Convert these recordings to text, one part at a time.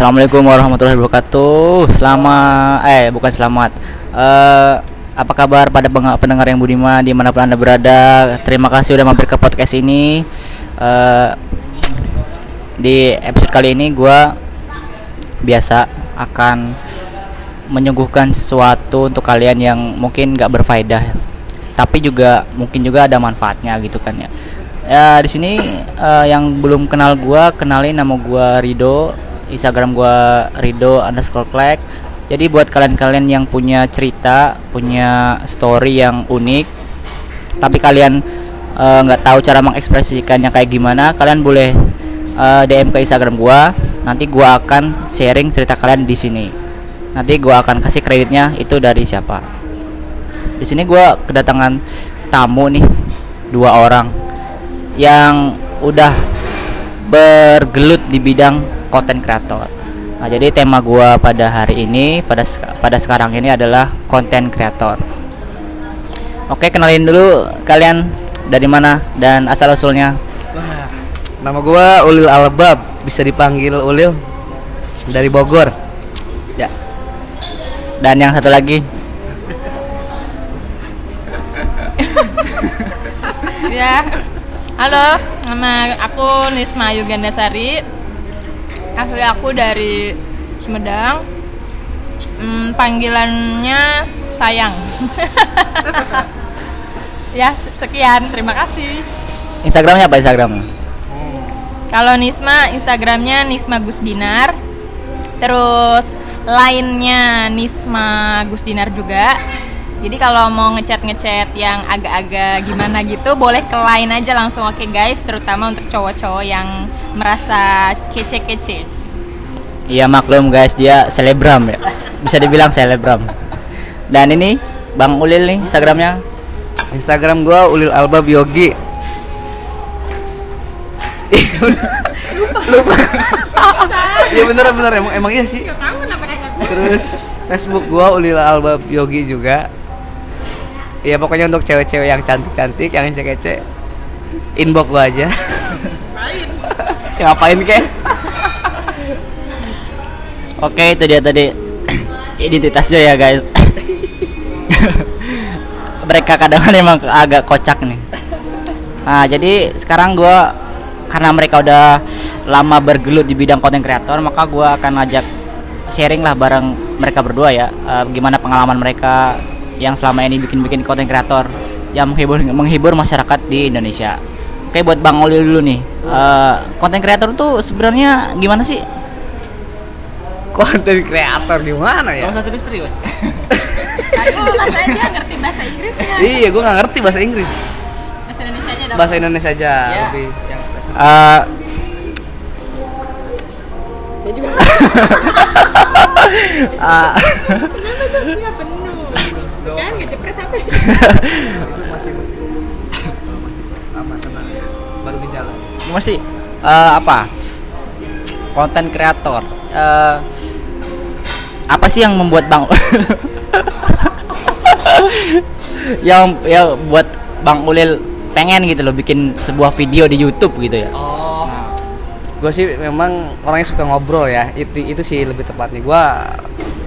Assalamualaikum warahmatullahi wabarakatuh. Selamat, eh bukan selamat. Eh, apa kabar pada pendengar yang budiman di mana pun anda berada? Terima kasih udah mampir ke podcast ini. Eh, di episode kali ini gua biasa akan menyuguhkan sesuatu untuk kalian yang mungkin nggak berfaedah, tapi juga mungkin juga ada manfaatnya gitu kan ya. Ya di sini eh, yang belum kenal gua kenalin nama gua Rido, Instagram gua Rido underscore Klek. Jadi buat kalian-kalian yang punya cerita, punya story yang unik, tapi kalian eh, nggak tahu cara mengekspresikannya kayak gimana, kalian boleh eh, DM ke Instagram gua. Nanti gua akan sharing cerita kalian di sini. Nanti gua akan kasih kreditnya itu dari siapa. Di sini gua kedatangan tamu nih dua orang yang udah bergelut di bidang konten kreator. Nah, jadi tema gua pada hari ini pada pada sekarang ini adalah konten kreator. Oke, kenalin dulu kalian dari mana dan asal usulnya. Wah, nama gua Ulil Albab, bisa dipanggil Ulil dari Bogor. Ya, Dan yang satu lagi Ya, halo, nama aku Nisma Yugandasari. Asli aku dari Sumedang. Hmm, panggilannya sayang. ya, sekian. Terima kasih. Instagramnya apa Instagram? Kalau Nisma, Instagramnya Nisma Gusdinar. Terus lainnya Nisma Gusdinar juga. Jadi kalau mau ngechat-ngechat yang agak-agak gimana gitu, boleh ke line aja langsung oke guys, terutama untuk cowok-cowok yang merasa kece-kece. Iya maklum guys, dia selebgram ya. Bisa dibilang selebgram. Dan ini Bang Ulil nih Instagramnya. Instagram gua Ulil Albab Yogi. Lupa. Iya bener bener emang emang iya sih. Terus Facebook gua Ulil Albab Yogi juga. Ya pokoknya untuk cewek-cewek yang cantik-cantik, yang kece-kece, inbox gua aja. ya, ngapain kek? Oke, itu dia tadi identitasnya ya guys. Mereka kadang emang agak kocak nih. Nah, jadi sekarang gua karena mereka udah lama bergelut di bidang konten kreator, maka gua akan ajak sharing lah bareng mereka berdua ya. eh, gimana pengalaman mereka yang selama ini bikin-bikin konten kreator yang menghibur menghibur masyarakat di Indonesia. Oke, buat Bang Olil dulu nih. Eh, konten kreator tuh sebenarnya gimana sih? Konten kreator gimana ya? usah serius-serius. Tadi mas aja ngerti bahasa Inggris ya? Iya, gua nggak ngerti bahasa Inggris. Bahasa Indonesia nya Bahasa Indonesia aja Ya. lebih yang spesifik. Eh, Ngejepret apa? itu masih masih aman tenang baru di jalan gimana sih Eh, apa? Konten kreator. Eh, apa sih yang membuat bang yang ya buat bang Ulil pengen gitu loh bikin sebuah video di YouTube gitu ya? Oh. Gue sih memang orangnya suka ngobrol ya. Itu itu sih lebih tepat nih gue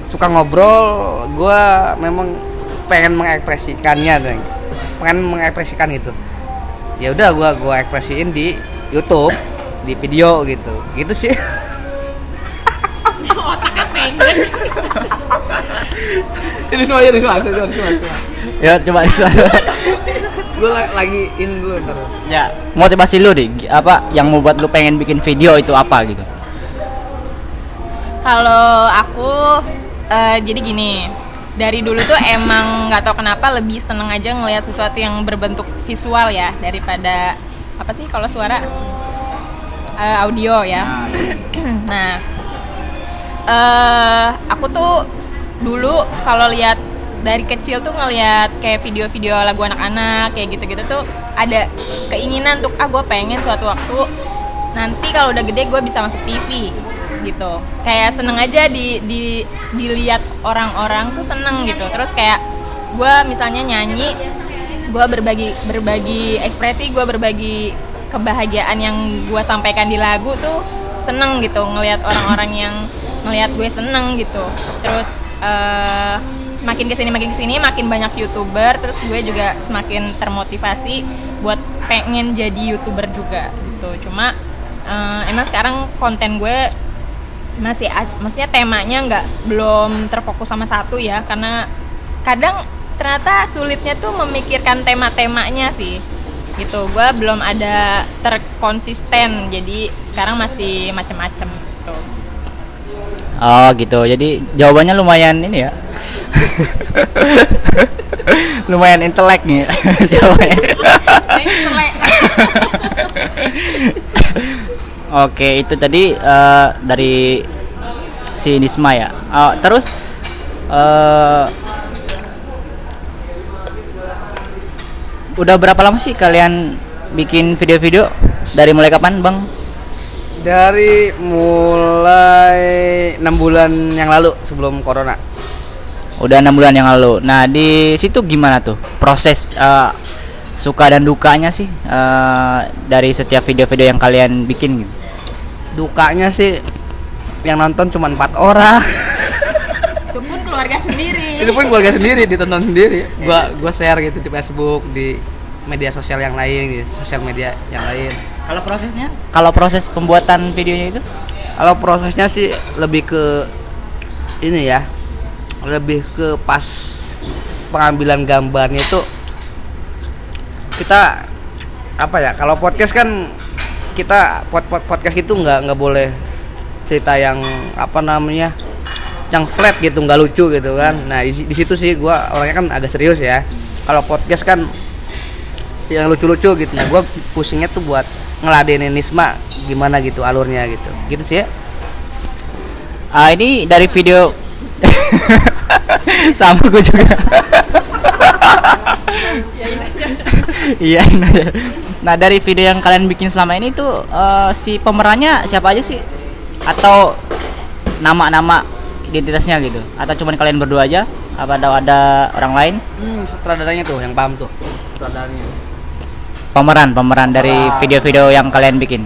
suka ngobrol gue memang pengen mengekspresikannya dan pengen mengekspresikan itu ya udah gue gua ekspresiin di YouTube di video gitu. Gitu sih. Otaknya pendek. ini semua ini semua semua semua semua. Ya coba gue lagi in dulu ntar. Ya motivasi lu deh apa yang membuat lu pengen bikin video itu apa gitu? Kalau aku eh, jadi gini, dari dulu tuh emang nggak tahu kenapa lebih seneng aja ngelihat sesuatu yang berbentuk visual ya daripada apa sih kalau suara? Eh, audio ya. nah, eh aku tuh dulu kalau lihat dari kecil tuh ngelihat kayak video-video lagu anak-anak kayak gitu-gitu tuh ada keinginan untuk ah gue pengen suatu waktu nanti kalau udah gede gue bisa masuk TV gitu. Kayak seneng aja di di dilihat orang-orang tuh seneng gitu. Terus kayak gue misalnya nyanyi gue berbagi berbagi ekspresi gue berbagi kebahagiaan yang gue sampaikan di lagu tuh seneng gitu. Ngelihat orang-orang yang ngelihat gue seneng gitu. Terus eh, makin ke sini makin ke sini makin banyak youtuber terus gue juga semakin termotivasi buat pengen jadi youtuber juga gitu. Cuma eh, emang sekarang konten gue masih maksudnya temanya nggak belum terfokus sama satu ya karena kadang ternyata sulitnya tuh memikirkan tema-temanya sih gitu gue belum ada terkonsisten jadi sekarang masih macem-macem gitu Oh gitu. Jadi jawabannya lumayan ini ya. lumayan intelek nih jawabannya. Oke, itu tadi eh, dari si Nisma ya. Oh, terus eh, udah berapa lama sih kalian bikin video-video? Dari mulai kapan, Bang? Dari mulai enam bulan yang lalu sebelum corona. Udah enam bulan yang lalu. Nah di situ gimana tuh proses eh, suka dan dukanya sih eh, dari setiap video-video yang kalian bikin gitu? Dukanya sih yang nonton cuma empat orang. itu pun keluarga sendiri itu pun keluarga sendiri ditonton sendiri. Gua gua share gitu di Facebook, di media sosial yang lain, di sosial media yang lain. Kalau prosesnya? Kalau proses pembuatan videonya itu? Kalau prosesnya sih lebih ke ini ya, lebih ke pas pengambilan gambarnya itu kita apa ya? Kalau podcast kan kita pod, pod- podcast itu nggak nggak boleh cerita yang apa namanya yang flat gitu nggak lucu gitu kan. Nah di, si- di situ sih gua orangnya kan agak serius ya. Kalau podcast kan yang lucu-lucu gitu. Nah gua pusingnya tuh buat ngeladenin Nisma gimana gitu alurnya gitu. Gitu sih ya. Ah ini dari video sama gue juga. Iya. Nah dari video yang kalian bikin selama ini tuh eh, si pemerannya siapa aja sih? Atau nama-nama identitasnya gitu? Atau cuman kalian berdua aja? Apa ada ada orang lain? hmm, sutradaranya tuh yang paham tuh sutradaranya Pemeran pemeran dari video-video yang kalian bikin.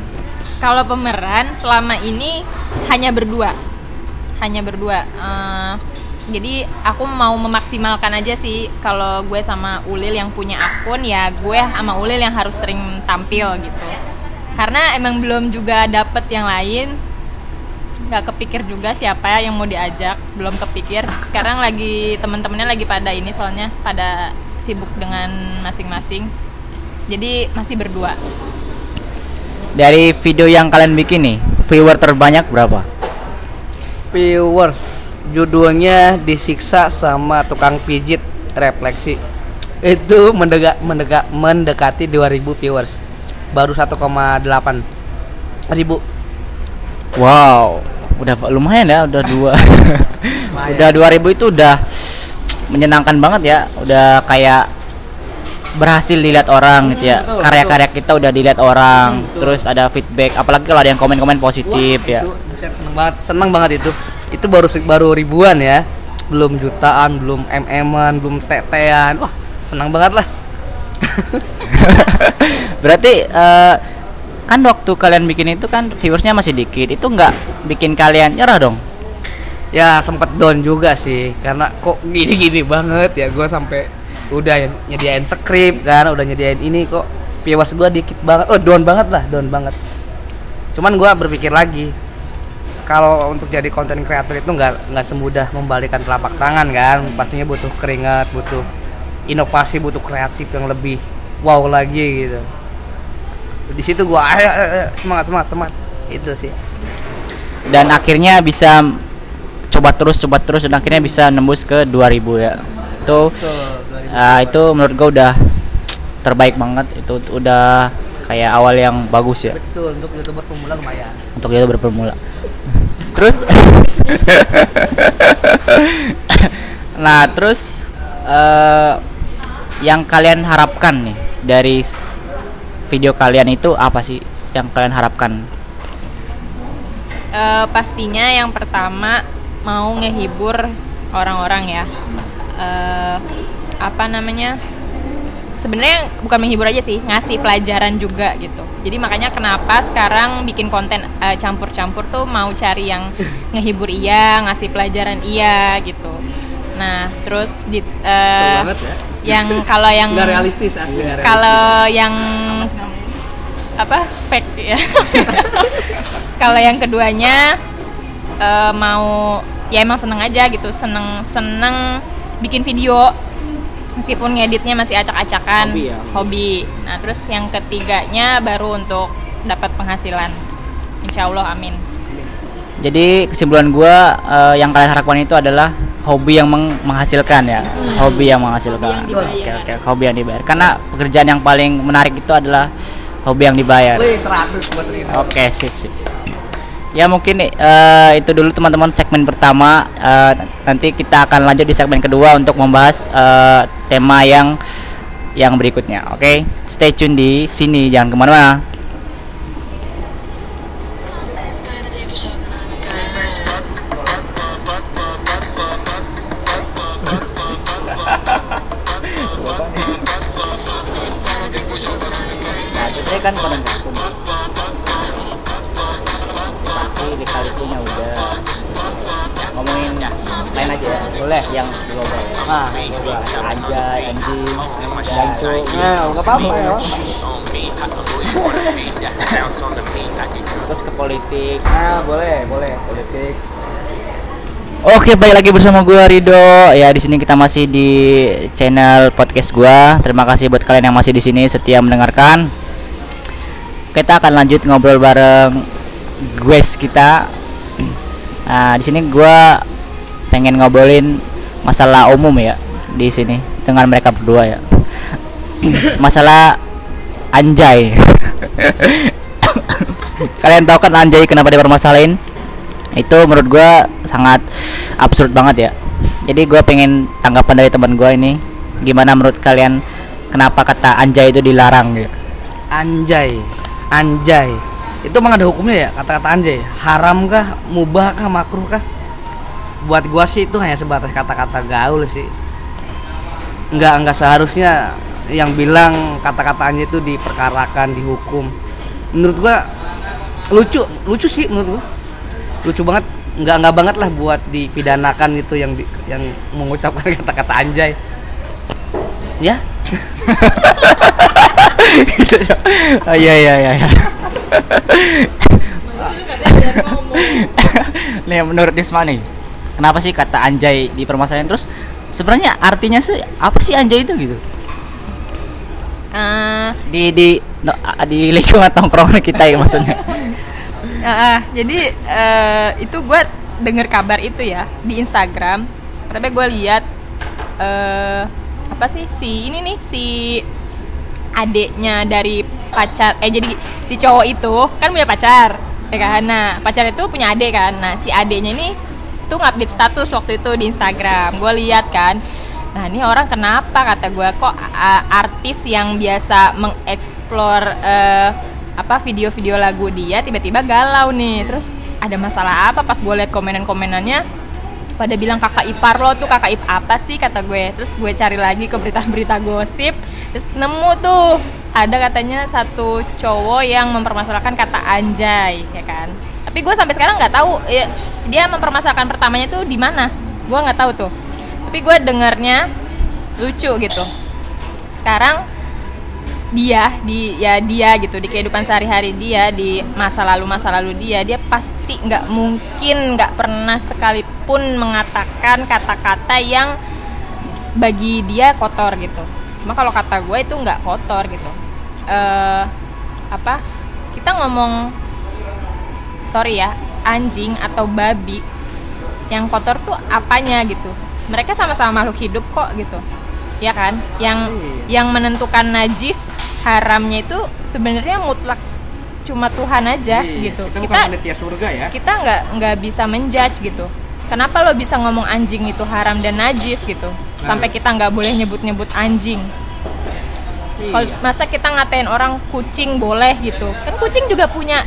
kalau pemeran selama ini hanya berdua hanya berdua Eh, jadi aku mau memaksimalkan aja sih kalau gue sama Ulil yang punya akun ya gue sama Ulil yang harus sering tampil gitu. Karena emang belum juga dapet yang lain. Nggak kepikir juga siapa yang mau diajak belum kepikir. Sekarang lagi temen-temennya lagi pada ini soalnya pada sibuk dengan masing-masing. Jadi masih berdua. Dari video yang kalian bikin nih, viewer terbanyak berapa? viewers judulnya disiksa sama tukang pijit refleksi. Itu mendega, mendega, mendekati 2000 viewers. Baru 1,8 ribu. Wow, udah lumayan ya, udah dua, udah 2000 itu udah menyenangkan banget ya, udah kayak berhasil dilihat orang gitu ya, betul, karya-karya kita udah dilihat orang, Hmm, betul. terus ada feedback, apalagi kalau ada yang komen-komen positif ya. itu seneng banget seneng banget itu itu baru baru ribuan ya. Belum jutaan belum mm-an belum tetean. Wah senang banget lah. Berarti eh, kan waktu kalian bikin itu kan viewersnya masih dikit, itu nggak bikin kalian nyerah dong? ya sempet down juga sih. Karena kok gini-gini banget ya. Gue sampai udah nyediain skrip kan udah nyediain ini kok. Viewers gue dikit banget. Oh down banget lah down banget. Cuman gue berpikir lagi kalau untuk jadi konten kreator itu nggak nggak semudah membalikan telapak tangan kan? Pastinya butuh keringat butuh inovasi butuh kreatif yang lebih wow lagi gitu. Di situ gue ayo, ayo, ayo, semangat semangat semangat. Itu sih. Dan akhirnya bisa coba terus coba terus dan akhirnya bisa nembus ke 2000 ya. Itu Ah, itu menurut gue udah terbaik banget. Itu udah kayak awal yang bagus ya. Betul untuk youtuber pemula lumayan. Untuk itu berpemula terus? Nah terus eh, yang kalian harapkan nih dari video kalian itu apa sih yang kalian harapkan? Eh, pastinya yang pertama mau ngehibur orang-orang ya. Eh, apa namanya sebenarnya bukan menghibur aja sih ngasih pelajaran juga gitu. Jadi makanya kenapa sekarang bikin konten eh, campur-campur tuh mau cari yang ngehibur iya ngasih pelajaran iya gitu. Nah terus di banget ya. yang kalau yang Nggak realistis asli nggak kalau yang apa fake ya. Kalau yang keduanya eh, mau ya emang seneng aja gitu. Seneng seneng bikin video meskipun ngeditnya masih acak-acakan Hobi ya? hobi nah terus yang ketiganya baru untuk dapat penghasilan insya Allah amin Jadi kesimpulan gua eh, yang kalian harapkan itu adalah hobi yang meng- menghasilkan ya, hobi yang menghasilkan. Hobi yang dibayar. Oke oke, hobi yang dibayar. Karena pekerjaan yang paling menarik itu adalah hobi yang dibayar. Wih, 100 buat Rino. Oke sip sip. Ya mungkin eh, itu dulu teman-teman segmen pertama. Eh, nanti kita akan lanjut di segmen kedua untuk membahas eh, tema yang yang berikutnya. Oke, stay tune di sini jangan ke mana-mana. Kan lain aja ya. Boleh. Yang global. Nah, Global. Anjay, anjing, itu. nah, nggak apa-apa ya. Terus ke politik. Nah, boleh, boleh politik. Oke, baik lagi bersama gua Rido. Ya, di sini kita masih di channel podcast gua. Terima kasih buat kalian yang masih di sini setia mendengarkan. Kita akan lanjut ngobrol bareng guys kita. Nah, di sini gua pengen ngobrolin masalah umum ya di sini dengan mereka berdua ya. masalah anjay. kalian tahu kan anjay kenapa dipermasalahin? itu menurut gua sangat absurd banget ya jadi gua pengen tanggapan dari teman gua ini gimana menurut kalian kenapa kata anjay itu dilarang gitu Anjay, anjay. Itu emang ada hukumnya ya kata-kata anjay. Haram kah, mubah kah, makruh kah? Buat gua sih itu hanya sebatas kata-kata gaul sih. Enggak enggak seharusnya yang bilang kata-kata anjay itu diperkarakan, dihukum. Menurut gua lucu, lucu sih menurut gua. Lucu banget, enggak enggak banget lah buat dipidanakan gitu yang yang mengucapkan kata-kata anjay. Ya, oh, iya iya iya iya. nih menurut Desma nih kenapa sih kata anjay dipermasalahin? Terus sebenarnya artinya sih apa sih anjay itu gitu? Eh, di di no, di lingkungan tongkrongan kita ya maksudnya. Ah, ah, jadi eh, itu gue denger kabar itu ya di Instagram. Tapi gue lihat eh apa sih si ini nih si adiknya dari pacar eh jadi si cowok itu kan punya pacar ya kan? Nah pacar itu punya adik kan? Nah si adiknya ini tuh ngupdate status waktu itu di Instagram. Gue lihat kan nah ini orang kenapa? kata gue kok a- artis yang biasa mengeksplor eh, apa video-video lagu dia tiba-tiba galau nih. Terus ada masalah apa? Pas gue lihat komenan-komenannya pada bilang kakak ipar lo tuh kakak ip apa sih? kata gue. Terus gue cari lagi ke berita-berita gosip. Terus nemu tuh ada katanya satu cowok yang mempermasalahkan kata anjay ya kan tapi gue sampai sekarang nggak tahu ya, dia mempermasalahkan pertamanya tuh di mana. Gue nggak tahu tuh. Tapi gue dengarnya lucu gitu. Sekarang dia di ya dia gitu di kehidupan sehari-hari dia di masa lalu masa lalu dia dia pasti nggak mungkin nggak pernah sekalipun mengatakan kata-kata yang bagi dia kotor gitu. Cuma kalau kata gue itu nggak kotor gitu. Eh apa? Kita ngomong sorry ya anjing atau babi yang kotor tuh apanya gitu? Mereka sama-sama makhluk hidup kok gitu ya kan? Yang Iya. yang menentukan najis haramnya itu sebenarnya mutlak cuma Tuhan aja Iya, gitu. Kita kita surga ya. kita nggak nggak bisa menjudge gitu. Kenapa lo bisa ngomong anjing itu haram dan najis gitu? Sampai kita nggak boleh nyebut-nyebut anjing. Kalau Iya. masa kita ngatain orang kucing boleh gitu? Kan kucing juga punya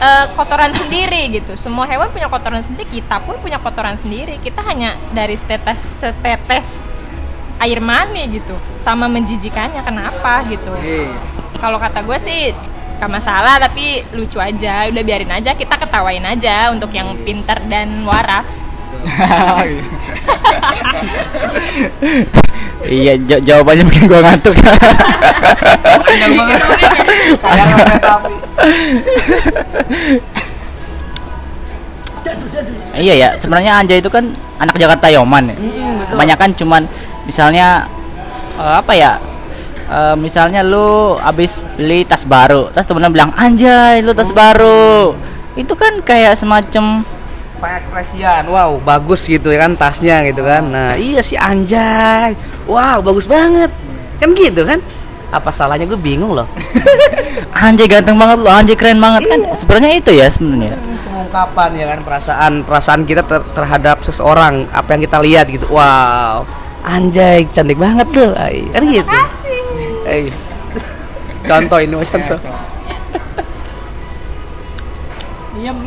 eh, kotoran sendiri gitu. Semua hewan punya kotoran sendiri kita pun punya kotoran sendiri. Kita hanya dari setetes setetes air mani gitu sama menjijikannya kenapa gitu. Iya. kalau kata gue sih gak masalah tapi lucu aja. Udah biarin aja kita ketawain aja untuk yang pinter dan waras iya ja- jawabannya bikin gua ngantuk. Panjang banget. Iya ya. Sebenarnya Anjay itu kan anak Jakarta Yoman ya. Kebanyakan cuman misalnya eh, apa ya Eh, misalnya lu abis beli tas baru terus temennya bilang anjay lu tas baru. Itu kan kayak semacam pengekspresian. Wow bagus gitu ya kan tasnya gitu kan. Nah iya sih anjay. Wow bagus banget. Kan gitu kan? Apa salahnya? Gue bingung loh. Anjay ganteng banget lu anjay keren banget. Kan sebenarnya itu ya sebenarnya. Pengungkapan ya kan perasaan perasaan kita ter- terhadap seseorang apa yang kita lihat gitu. Wow. Anjay cantik banget tuh. Kan gitu. Eh, contoh ini mas contoh iya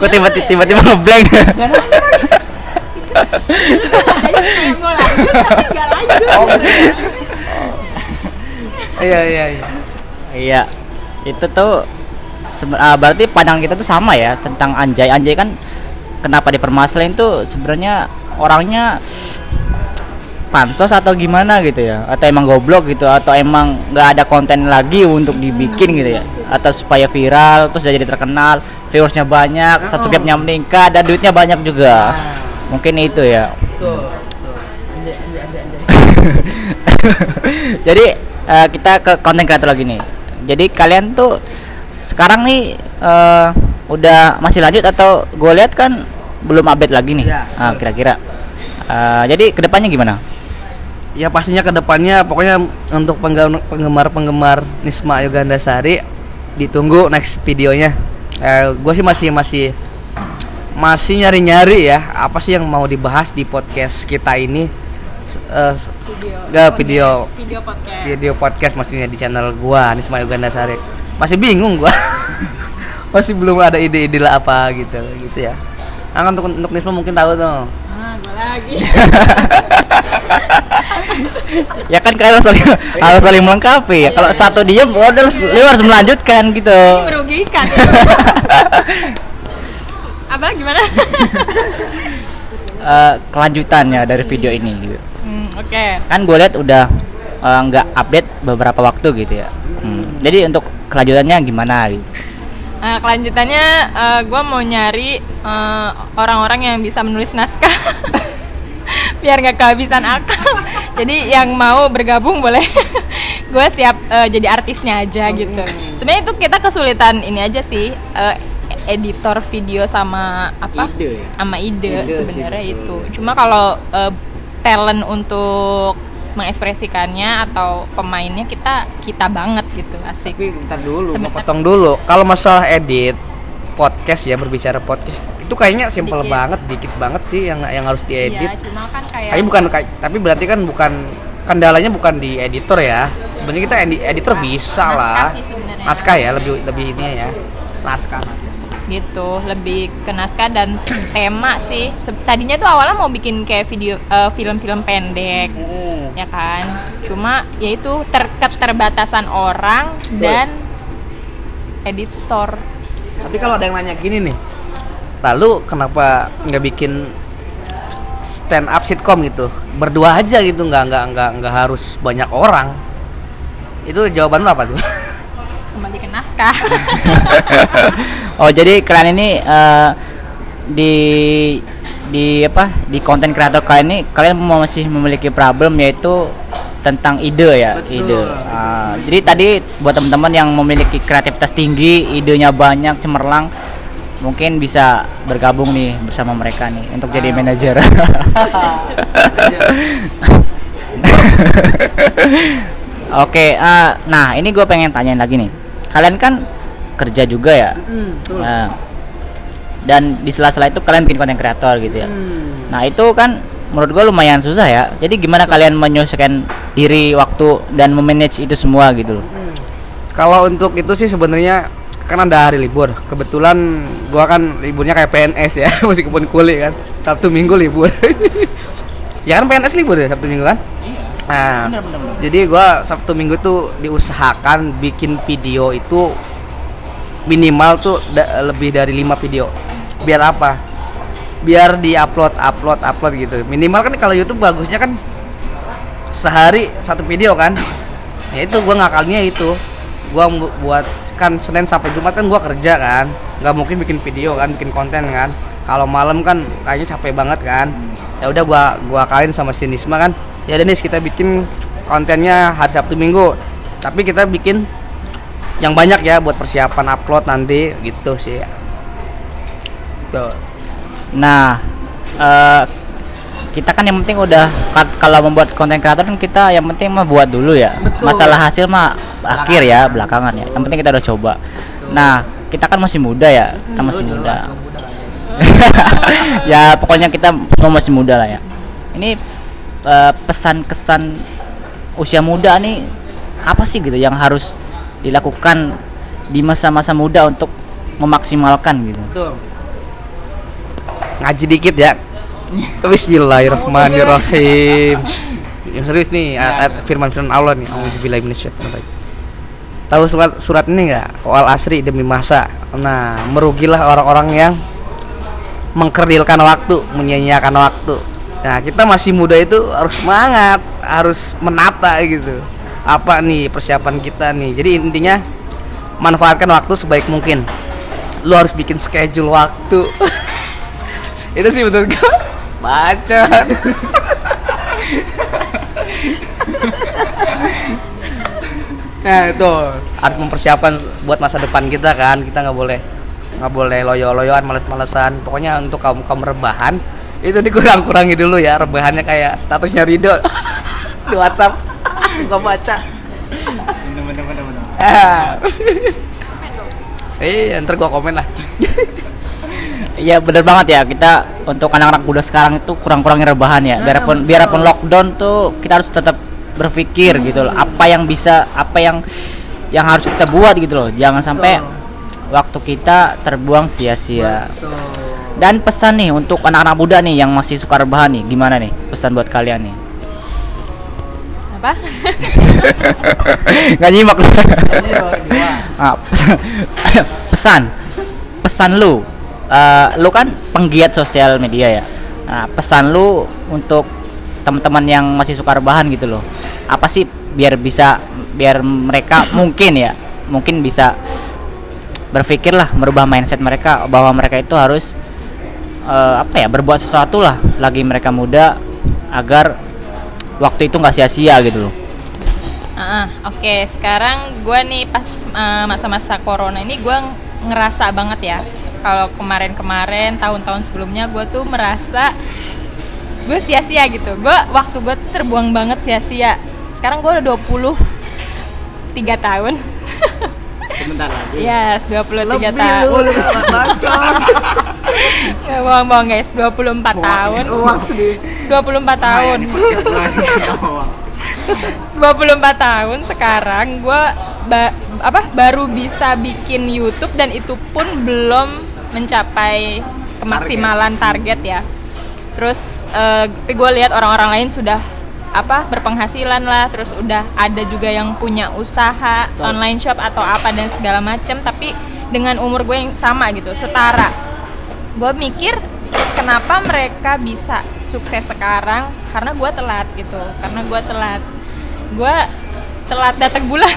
kok tiba-tiba tiba-tiba ngeblank? Mau lanjut tapi nggak lanjut. Iya iya iya. Iya. Itu tuh ah, berarti pandangan kita tuh sama ya tentang anjay. Anjay kan kenapa dipermasalahin tuh sebenarnya orangnya pansos atau gimana gitu ya? Atau emang goblok gitu? Atau emang nggak ada konten lagi untuk dibikin gitu ya atau supaya viral terus jadi terkenal viewersnya banyak subscribe-nya meningkat dan duitnya banyak juga. Mungkin itu ya. Tuh jadi eh, kita ke konten kreator lagi nih. Jadi kalian tuh sekarang nih eh, udah masih lanjut atau gue lihat kan belum update lagi nih? Iya, Ah, kira-kira. Eh, jadi ke depannya gimana? Ya pastinya ke depannya pokoknya untuk penggemar penggemar Nisma Yoganda Sari ditunggu next videonya. Eh, gue sih masih masih masih nyari nyari ya apa sih yang mau dibahas di podcast kita ini. S- video Nggak, video video podcast. video podcast maksudnya di channel gua Nisma Yoganda Sari. Masih bingung gua. Masih belum ada ide-ide lah apa gitu gitu ya. Nah, untuk untuk Nisma mungkin tahu tuh gue lagi. Ya kan kalian harus saling harus saling melengkapi. Ya kalau satu diem lo harus lo harus melanjutkan gitu. Ini merugikan. Apa gimana? Eh, kelanjutannya dari video ini gitu. Hmm, oke. Kan gue lihat udah eh, nggak update beberapa waktu gitu ya. Hmm, jadi untuk kelanjutannya gimana gitu Nah, kelanjutannya gue mau nyari eh, orang-orang yang bisa menulis naskah biar nggak kehabisan akal. Jadi yang mau bergabung boleh. gue siap eh, jadi artisnya aja gitu. Sebenarnya itu kita kesulitan ini aja sih eh, editor video sama apa? Ide ya? Sama ide, Ide sebenarnya itu. Cuma kalau eh, talent untuk mengekspresikannya atau pemainnya kita kita banget gitu asik. tapi bentar dulu mau potong dulu. Kalau masalah edit podcast ya berbicara podcast itu kayaknya simpel Dikit. banget dikit banget sih yang yang harus diedit. Iya, cuma kan kayak tapi bukan kayak- tapi berarti kan bukan kendalanya bukan di editor ya. Sebenarnya kita edi- editor bisa Naskah lah naskah ya lebih lebih ini ya. Naskah gitu lebih ke naskah dan tema sih. Tadinya tuh awalnya mau bikin kayak video eh, film-film pendek ya kan? Cuma yaitu ter keterbatasan orang dan editor. Tapi kalau ada yang nanya gini nih lalu kenapa nggak bikin stand up sitcom gitu? Berdua aja gitu nggak nggak nggak nggak harus banyak orang. Itu jawaban lu apa tuh? Kembali ke naskah oh jadi kalian ini eh, di di apa di konten kreator kalian ini kalian masih memiliki problem yaitu tentang ide ya Betul. ide Ah, jadi tadi buat teman-teman yang memiliki kreativitas tinggi idenya banyak cemerlang mungkin bisa bergabung nih bersama mereka nih untuk jadi Wow. manajer Oke, ah, nah ini gue pengen tanyain lagi nih. Kalian kan kerja juga ya, betul. nah, dan di sela-sela itu kalian bikin konten kreator gitu ya. Hmm. Nah itu kan menurut gue lumayan susah ya. Jadi gimana kalian menyesuaikan diri, waktu dan memanage itu semua gitu loh. Kalau untuk itu sih sebenarnya kan ada hari libur. Kebetulan gua kan liburnya kayak PNS ya, meskipun kuliah kan. Sabtu Minggu libur. ya kan PNS libur ya Sabtu Minggu kan Iya. nah Bener, bener, bener. jadi gua Sabtu Minggu tuh diusahakan bikin video itu minimal tuh da- lebih dari 5 video. Biar apa? Biar di upload upload upload gitu. Minimal kan kalau YouTube bagusnya kan sehari satu video kan. Ya itu gua ngakalnya itu. Mu- buat kan Senin sampai Jumat kan gua kerja kan. Nggak mungkin bikin video kan bikin konten kan. Kalau malam kan kayaknya capek banget kan. Ya udah gua gua akalin sama si Nisma kan. Ya nih kita bikin kontennya hari Sabtu Minggu. Tapi kita bikin yang banyak ya buat persiapan upload nanti gitu sih tuh Nah, eh, kita kan yang penting udah ka- kalau membuat konten kreator kan kita yang penting mah buat dulu ya. Betul. Masalah hasil mah akhir ya, belakangan ya. Yang penting kita udah coba. Nah, kita kan masih muda ya, kita masih muda. ya pokoknya kita semua masih muda lah ya. Ini eh, pesan kesan usia muda nih apa sih gitu yang harus dilakukan di masa-masa muda untuk memaksimalkan gitu. Ngaji dikit ya. Bismillahirrahmanirrahim. Yang serius nih ayat firman firman Allah nih. Auzubillahi minasyaitonir. Tahu surat surat ini nggak? Wal asri demi masa. Nah, merugilah orang-orang yang mengkerdilkan waktu, menyia-nyiakan waktu. Nah, kita masih muda itu harus semangat, harus menata gitu. Apa nih persiapan kita nih? Jadi intinya manfaatkan waktu sebaik mungkin. Lu harus bikin schedule waktu. itu sih menurut gue bacot. nah itu harus mempersiapkan buat masa depan kita kan kita nggak boleh nggak boleh loyo-loyoan males-malesan pokoknya untuk kaum kaum rebahan itu dikurang-kurangi dulu ya rebahannya kayak statusnya Rido di WhatsApp gak baca Ah. eh ntar gua komen lah Iya bener banget ya kita untuk anak-anak muda sekarang itu kurang-kurangin rebahan ya. Biarpun biarpun lockdown tuh kita harus tetap berpikir gitu loh. Apa yang bisa apa yang yang harus kita buat gitu loh. Jangan sampai waktu kita terbuang sia-sia. Dan pesan nih untuk anak-anak muda nih yang masih suka rebahan nih, gimana nih pesan buat kalian nih? Apa? Gak nyimak. Lu. Ah, pesan. Pesan lu. Eh, lu kan penggiat sosial media ya. Nah, pesan lu untuk teman-teman yang masih suka rebahan gitu loh. Apa sih biar bisa biar mereka mungkin ya mungkin bisa berpikir lah merubah mindset mereka bahwa mereka itu harus eh, apa ya berbuat sesuatu lah selagi mereka muda agar waktu itu nggak sia-sia gitu loh Ah, Oke, sekarang gue nih pas eh, masa-masa corona ini gue ngerasa banget ya. Kalau kemarin-kemarin, tahun-tahun sebelumnya gue tuh merasa gue sia-sia gitu. Gue waktu gue tuh terbuang banget sia-sia. Sekarang gue udah 23 tahun. sebentar lagi Yes, 23 tahun. Nggak bohong-bohong guys, 24 tahun. 24 tahun. 24 tahun sekarang gue apa baru bisa bikin YouTube dan itu pun belum mencapai kemaksimalan target, ya. Terus eh, tapi gue lihat orang-orang lain sudah apa berpenghasilan lah, terus udah ada juga yang punya usaha online shop atau apa dan segala macam, tapi dengan umur gue yang sama gitu, setara. Gue mikir kenapa mereka bisa sukses sekarang? Karena gue telat gitu, karena gue telat. Gue telat datang bulan.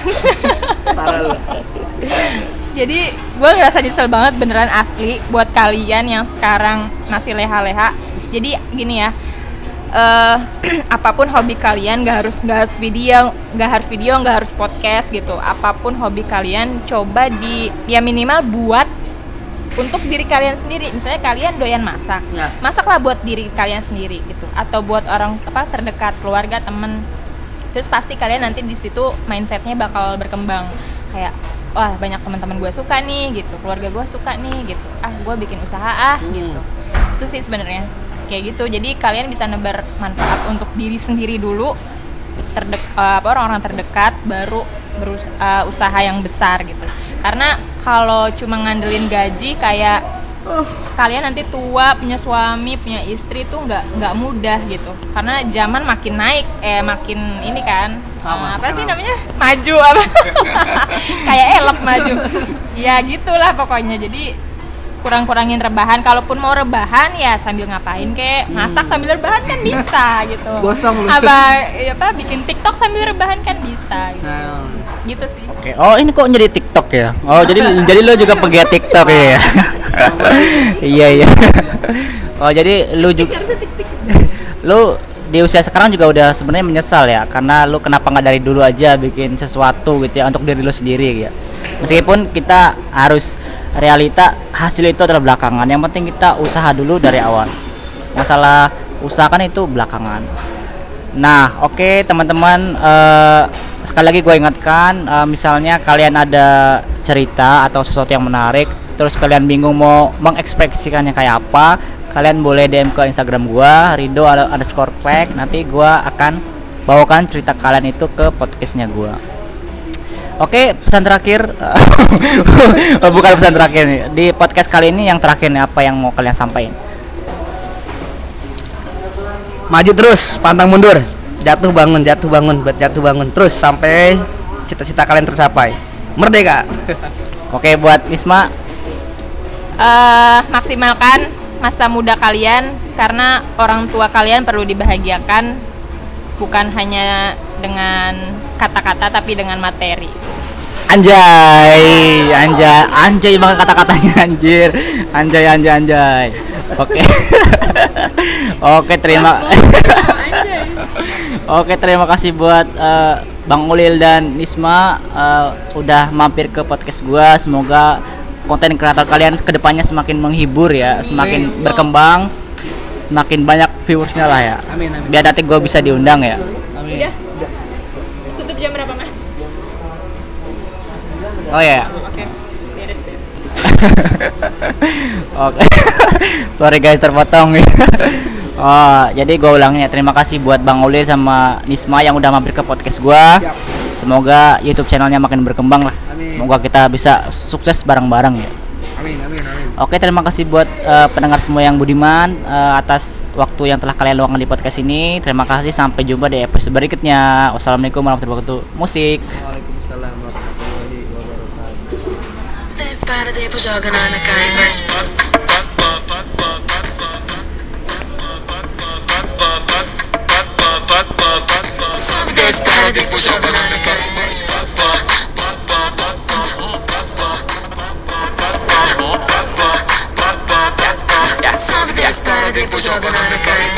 Jadi gue ngerasa nyesel banget beneran asli buat kalian yang sekarang masih leha-leha. Jadi gini ya eh apa pun hobi kalian gak harus gak harus video gak harus video gak harus podcast gitu. Apa pun hobi kalian coba di ya minimal buat untuk diri kalian sendiri. Misalnya kalian doyan masak. Ya. masaklah buat diri kalian sendiri gitu. Atau buat orang apa terdekat keluarga temen. Terus pasti kalian nanti di situ mindsetnya bakal berkembang. Kayak wah banyak teman-teman gue suka nih gitu. Keluarga gue suka nih gitu. Ah gue bikin usaha ah Hmm. gitu. Itu sih sebenarnya kayak gitu. Jadi kalian bisa nebar manfaat untuk diri sendiri dulu terdek eh, apa orang-orang terdekat baru berusaha usaha yang besar gitu. Karena kalau cuma ngandelin gaji kayak kalian nanti tua punya suami punya istri tuh nggak nggak mudah gitu. Karena zaman makin naik eh makin ini kan. Apa? eh, apa sih namanya? Maju apa? Kayak elok maju. Ya gitulah pokoknya. Jadi kurang-kurangin rebahan. Kalaupun mau rebahan ya sambil ngapain kek? Masak sambil rebahan kan bisa gitu. Gosong lu. apa ya apa bikin tiktok sambil rebahan kan bisa gitu, Nah, gitu sih Oke. Oh, ini kok jadi TikTok ya? Oh, jadi jadi lo juga pegiat TikTok ya? iya, iya. Oh, jadi lu juga lu di usia sekarang juga udah sebenarnya menyesal ya karena lu kenapa nggak dari dulu aja bikin sesuatu gitu ya untuk diri lu sendiri ya. Meskipun kita harus realita hasil itu adalah belakangan. Yang penting kita usaha dulu dari awal. Masalah usaha kan itu belakangan. Nah, oke teman-teman, eh, sekali lagi gue ingatkan, eh, misalnya kalian ada cerita atau sesuatu yang menarik, terus kalian bingung mau mengekspresikannya kayak apa, kalian boleh DM ke Instagram gue, Rido underscore pack. Nanti gue akan bawakan cerita kalian itu ke podcastnya gue. Oke, pesan terakhir, Oh, bukan pesan terakhir nih. Di podcast kali ini yang terakhir nih apa yang mau kalian sampaikan? maju terus, pantang mundur. Jatuh bangun, jatuh bangun, buat jatuh bangun terus sampai cita-cita kalian tercapai. Merdeka. Oke, buat Isma, eh maksimalkan masa muda kalian karena orang tua kalian perlu dibahagiakan bukan hanya dengan kata-kata tapi dengan materi. Anjay, anjay, anjay banget kata-katanya anjir. Anjay, anjay, anjay. Oke. Oke, terima. Oke, terima kasih buat eh, Bang Ulil dan Nisma eh, udah mampir ke podcast gua. Semoga konten kreator kalian ke depannya semakin menghibur ya, semakin berkembang, semakin banyak viewersnya lah ya. Amin, amin. Biar nanti gua bisa diundang ya. Amin. Udah. Tutup jam berapa, Mas? Oh ya. Oke. Oke. Sorry guys terpotong. oh, jadi gue ulangnya. Terima kasih buat Bang Ulil sama Nisma yang udah mampir ke podcast gua. Semoga YouTube channelnya makin berkembang lah. Amin. Semoga kita bisa sukses bareng-bareng ya. Amin, amin, amin. Oke, terima kasih buat eh, pendengar semua yang budiman eh, atas waktu yang telah kalian luangkan di podcast ini. Terima kasih sampai jumpa di episode berikutnya. Wassalamualaikum warahmatullahi wabarakatuh. Musik. Waalaikumsalam warahmatullahi wabarakatuh.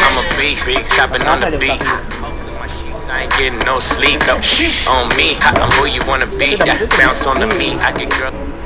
I'm a beast, shopping on the beat. I ain't getting no sleep. On me, I'm who you wanna be. Bounce on the meat, I get girl.